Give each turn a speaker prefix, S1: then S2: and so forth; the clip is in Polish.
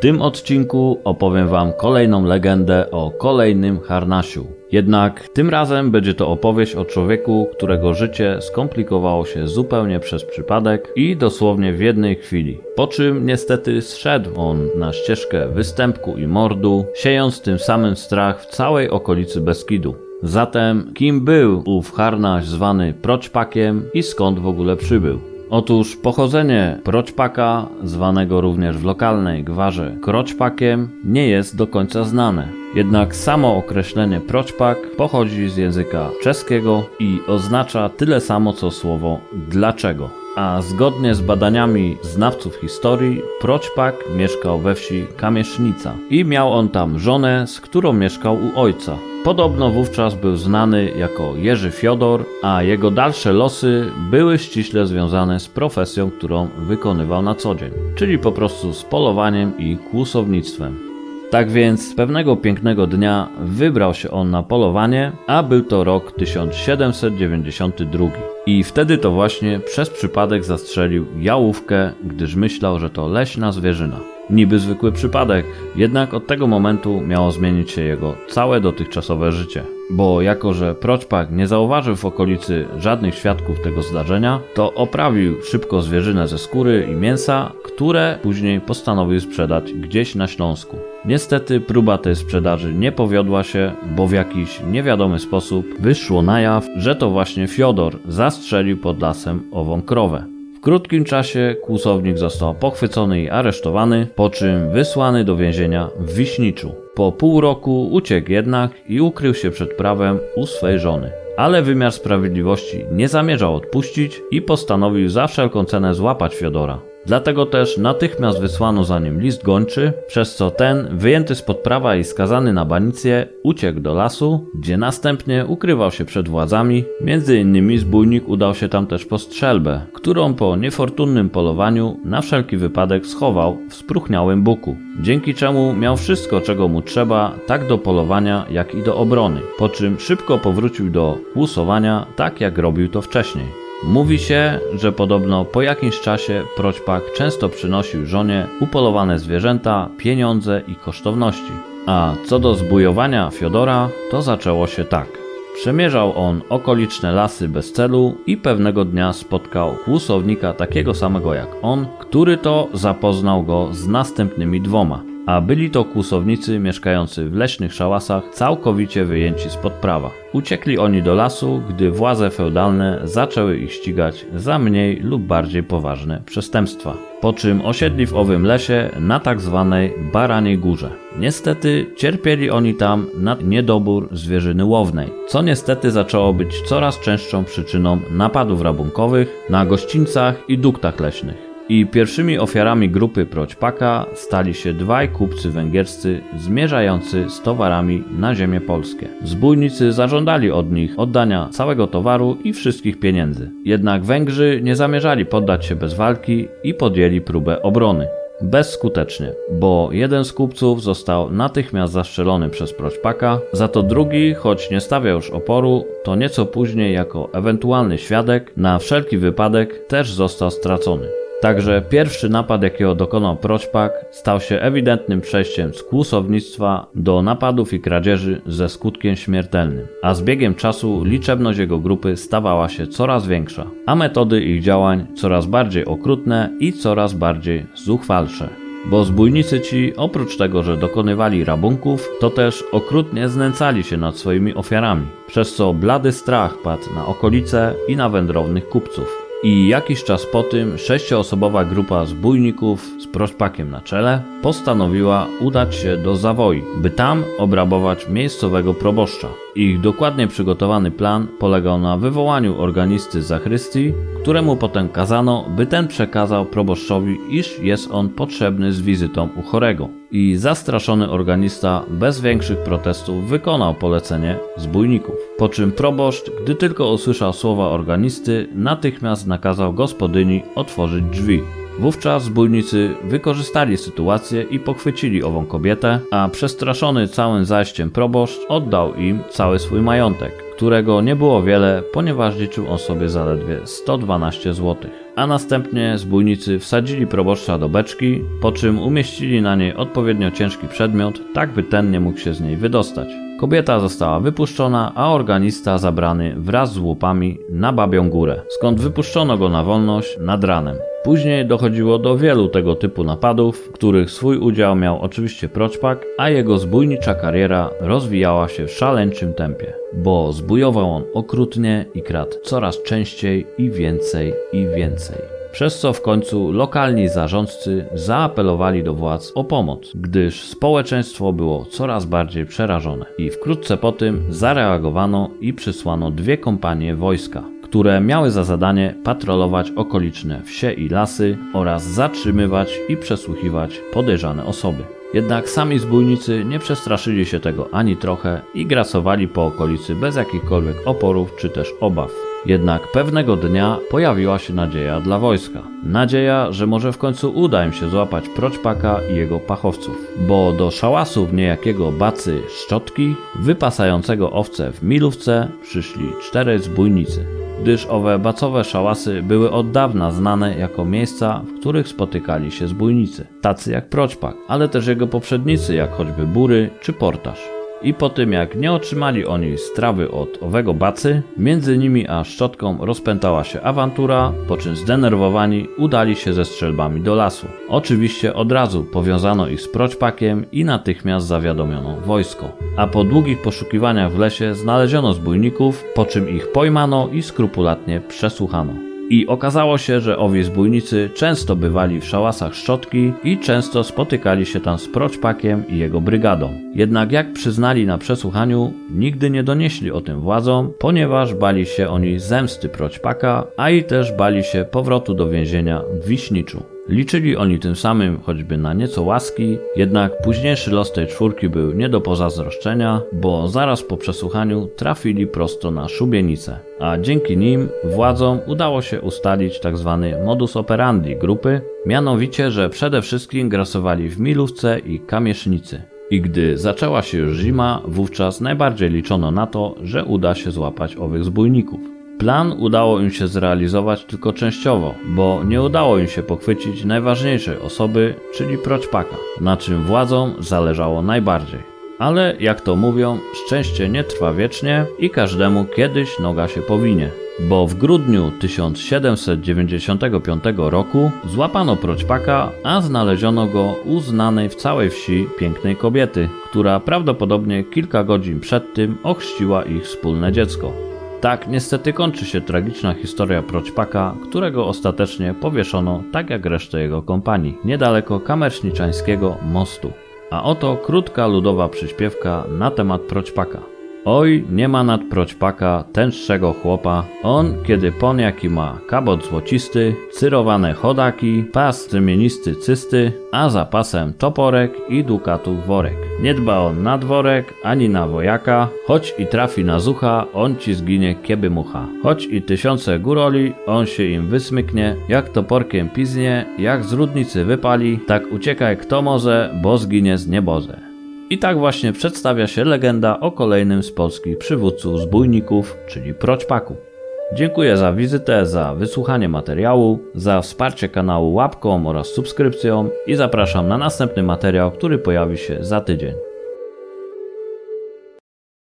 S1: tym odcinku opowiem Wam kolejną legendę o kolejnym harnasiu. Jednak tym razem będzie to opowieść o człowieku, którego życie skomplikowało się zupełnie przez przypadek i dosłownie w jednej chwili. Po czym niestety zszedł on na ścieżkę występku i mordu, siejąc tym samym strach w całej okolicy Beskidu. Zatem kim był ów harnaś zwany Proćpakiem i skąd w ogóle przybył? Otóż pochodzenie proćpaka, zwanego również w lokalnej gwarze kroćpakiem, nie jest do końca znane. Jednak samo określenie proćpak pochodzi z języka czeskiego i oznacza tyle samo co słowo dlaczego. A zgodnie z badaniami znawców historii, proćpak mieszkał we wsi Kamiesznica i miał on tam żonę, z którą mieszkał u ojca. Podobno wówczas był znany jako Jerzy Fiodor, a jego dalsze losy były ściśle związane z profesją, którą wykonywał na co dzień, czyli po prostu z polowaniem i kłusownictwem. Tak więc pewnego pięknego dnia wybrał się on na polowanie, a był to rok 1792. I wtedy to właśnie przez przypadek zastrzelił jałówkę, gdyż myślał, że to leśna zwierzyna. Niby zwykły przypadek, jednak od tego momentu miało zmienić się jego całe dotychczasowe życie. Bo jako, że Proćpak nie zauważył w okolicy żadnych świadków tego zdarzenia, to oprawił szybko zwierzynę ze skóry i mięsa, które później postanowił sprzedać gdzieś na Śląsku. Niestety próba tej sprzedaży nie powiodła się, bo w jakiś niewiadomy sposób wyszło na jaw, że to właśnie Fiodor zastrzelił pod lasem ową krowę. W krótkim czasie kłusownik został pochwycony i aresztowany, po czym wysłany do więzienia w Wiśniczu. Po pół roku uciekł jednak i ukrył się przed prawem u swej żony. Ale wymiar sprawiedliwości nie zamierzał odpuścić i postanowił za wszelką cenę złapać Fiodora. Dlatego też natychmiast wysłano za nim list gończy, przez co ten, wyjęty spod prawa i skazany na banicję, uciekł do lasu, gdzie następnie ukrywał się przed władzami. Między innymi zbójnik udał się tam też po strzelbę, którą po niefortunnym polowaniu na wszelki wypadek schował w spruchniałym buku, dzięki czemu miał wszystko, czego mu trzeba, tak do polowania, jak i do obrony, po czym szybko powrócił do kłusowania, tak jak robił to wcześniej. Mówi się, że podobno po jakimś czasie Proćpak często przynosił żonie upolowane zwierzęta, pieniądze i kosztowności. A co do zbujowania Fiodora, to zaczęło się tak. Przemierzał on okoliczne lasy bez celu i pewnego dnia spotkał kłusownika takiego samego jak on, który to zapoznał go z następnymi dwoma a byli to kłusownicy mieszkający w leśnych szałasach, całkowicie wyjęci spod prawa. Uciekli oni do lasu, gdy władze feudalne zaczęły ich ścigać za mniej lub bardziej poważne przestępstwa. Po czym osiedli w owym lesie na tak zwanej Baraniej Górze. Niestety cierpieli oni tam na niedobór zwierzyny łownej, co niestety zaczęło być coraz częstszą przyczyną napadów rabunkowych na gościńcach i duktach leśnych i pierwszymi ofiarami grupy Proćpaka stali się dwaj kupcy węgierscy zmierzający z towarami na ziemię polskie. Zbójnicy zażądali od nich oddania całego towaru i wszystkich pieniędzy. Jednak Węgrzy nie zamierzali poddać się bez walki i podjęli próbę obrony. Bezskutecznie, bo jeden z kupców został natychmiast zastrzelony przez Proćpaka, za to drugi, choć nie stawiał już oporu, to nieco później jako ewentualny świadek na wszelki wypadek też został stracony. Także pierwszy napad, jakiego dokonał Proćpak, stał się ewidentnym przejściem z kłusownictwa do napadów i kradzieży ze skutkiem śmiertelnym, a z biegiem czasu liczebność jego grupy stawała się coraz większa, a metody ich działań coraz bardziej okrutne i coraz bardziej zuchwalsze. Bo zbójnicy ci, oprócz tego, że dokonywali rabunków, to też okrutnie znęcali się nad swoimi ofiarami, przez co blady strach padł na okolice i na wędrownych kupców. I jakiś czas po tym sześcioosobowa grupa zbójników z proszpakiem na czele postanowiła udać się do Zawoi, by tam obrabować miejscowego proboszcza. Ich dokładnie przygotowany plan polegał na wywołaniu organisty z zachrystii, któremu potem kazano, by ten przekazał proboszczowi, iż jest on potrzebny z wizytą u chorego. I zastraszony organista bez większych protestów wykonał polecenie zbójników. Po czym proboszcz, gdy tylko usłyszał słowa organisty, natychmiast nakazał gospodyni otworzyć drzwi. Wówczas zbójnicy wykorzystali sytuację i pochwycili ową kobietę, a przestraszony całym zajściem proboszcz oddał im cały swój majątek, którego nie było wiele, ponieważ liczył on sobie zaledwie 112 zł. A następnie zbójnicy wsadzili proboszcza do beczki, po czym umieścili na niej odpowiednio ciężki przedmiot, tak by ten nie mógł się z niej wydostać. Kobieta została wypuszczona, a organista zabrany wraz z łupami na Babią Górę, skąd wypuszczono go na wolność? Nad ranem. Później dochodziło do wielu tego typu napadów, w których swój udział miał oczywiście Proćpak, a jego zbójnicza kariera rozwijała się w szaleńczym tempie, bo zbójował on okrutnie i kradł coraz częściej i więcej i więcej przez co w końcu lokalni zarządcy zaapelowali do władz o pomoc, gdyż społeczeństwo było coraz bardziej przerażone. I wkrótce po tym zareagowano i przysłano dwie kompanie wojska, które miały za zadanie patrolować okoliczne wsie i lasy oraz zatrzymywać i przesłuchiwać podejrzane osoby. Jednak sami zbójnicy nie przestraszyli się tego ani trochę i grasowali po okolicy bez jakichkolwiek oporów czy też obaw. Jednak pewnego dnia pojawiła się nadzieja dla wojska. Nadzieja, że może w końcu uda im się złapać Proćpaka i jego pachowców, bo do szałasów niejakiego Bacy Szczotki, wypasającego owce w Milówce, przyszli czterej zbójnicy gdyż owe bacowe szałasy były od dawna znane jako miejsca, w których spotykali się zbójnicy, tacy jak Proćpak, ale też jego poprzednicy, jak choćby Bury czy Portaż. I po tym jak nie otrzymali oni strawy od owego bacy, między nimi a szczotką rozpętała się awantura, po czym zdenerwowani udali się ze strzelbami do lasu. Oczywiście od razu powiązano ich z proćpakiem i natychmiast zawiadomiono wojsko. A po długich poszukiwaniach w lesie znaleziono zbójników, po czym ich pojmano i skrupulatnie przesłuchano. I okazało się, że owi zbójnicy często bywali w szałasach Szczotki i często spotykali się tam z Proćpakiem i jego brygadą. Jednak jak przyznali na przesłuchaniu, nigdy nie donieśli o tym władzom, ponieważ bali się oni zemsty Proćpaka, a i też bali się powrotu do więzienia w Wiśniczu. Liczyli oni tym samym choćby na nieco łaski, jednak późniejszy los tej czwórki był nie do pozazdroszczenia, bo zaraz po przesłuchaniu trafili prosto na szubienicę, a dzięki nim władzom udało się ustalić tzw. Tak modus operandi grupy, mianowicie, że przede wszystkim grasowali w Milówce i Kamiesznicy. I gdy zaczęła się już zima, wówczas najbardziej liczono na to, że uda się złapać owych zbójników. Plan udało im się zrealizować tylko częściowo, bo nie udało im się pochwycić najważniejszej osoby, czyli Proćpaka, na czym władzom zależało najbardziej. Ale jak to mówią, szczęście nie trwa wiecznie i każdemu kiedyś noga się powinie. Bo w grudniu 1795 roku złapano Proćpaka, a znaleziono go u znanej w całej wsi pięknej kobiety, która prawdopodobnie kilka godzin przed tym ochrzciła ich wspólne dziecko. Tak niestety kończy się tragiczna historia Proćpaka, którego ostatecznie powieszono tak jak resztę jego kompanii, niedaleko Kamerszniczańskiego mostu. A oto krótka ludowa przyśpiewka na temat Proćpaka. Oj, nie ma nad proćpaka tęższego chłopa. On, kiedy pon jaki ma kabot złocisty, cyrowane chodaki, pas strymiennisty cysty, a za pasem toporek i dukatów worek. Nie dba on na dworek, ani na wojaka, choć i trafi na zucha, on ci zginie kieby mucha. Choć i tysiące góroli, on się im wysmyknie, jak toporkiem piznie, jak z rudnicy wypali, tak uciekaj kto może, bo zginie z nieboze. I tak właśnie przedstawia się legenda o kolejnym z polskich przywódców zbójników, czyli Proćpaku. Dziękuję za wizytę, za wysłuchanie materiału, za wsparcie kanału łapką oraz subskrypcją i zapraszam na następny materiał, który pojawi się za tydzień.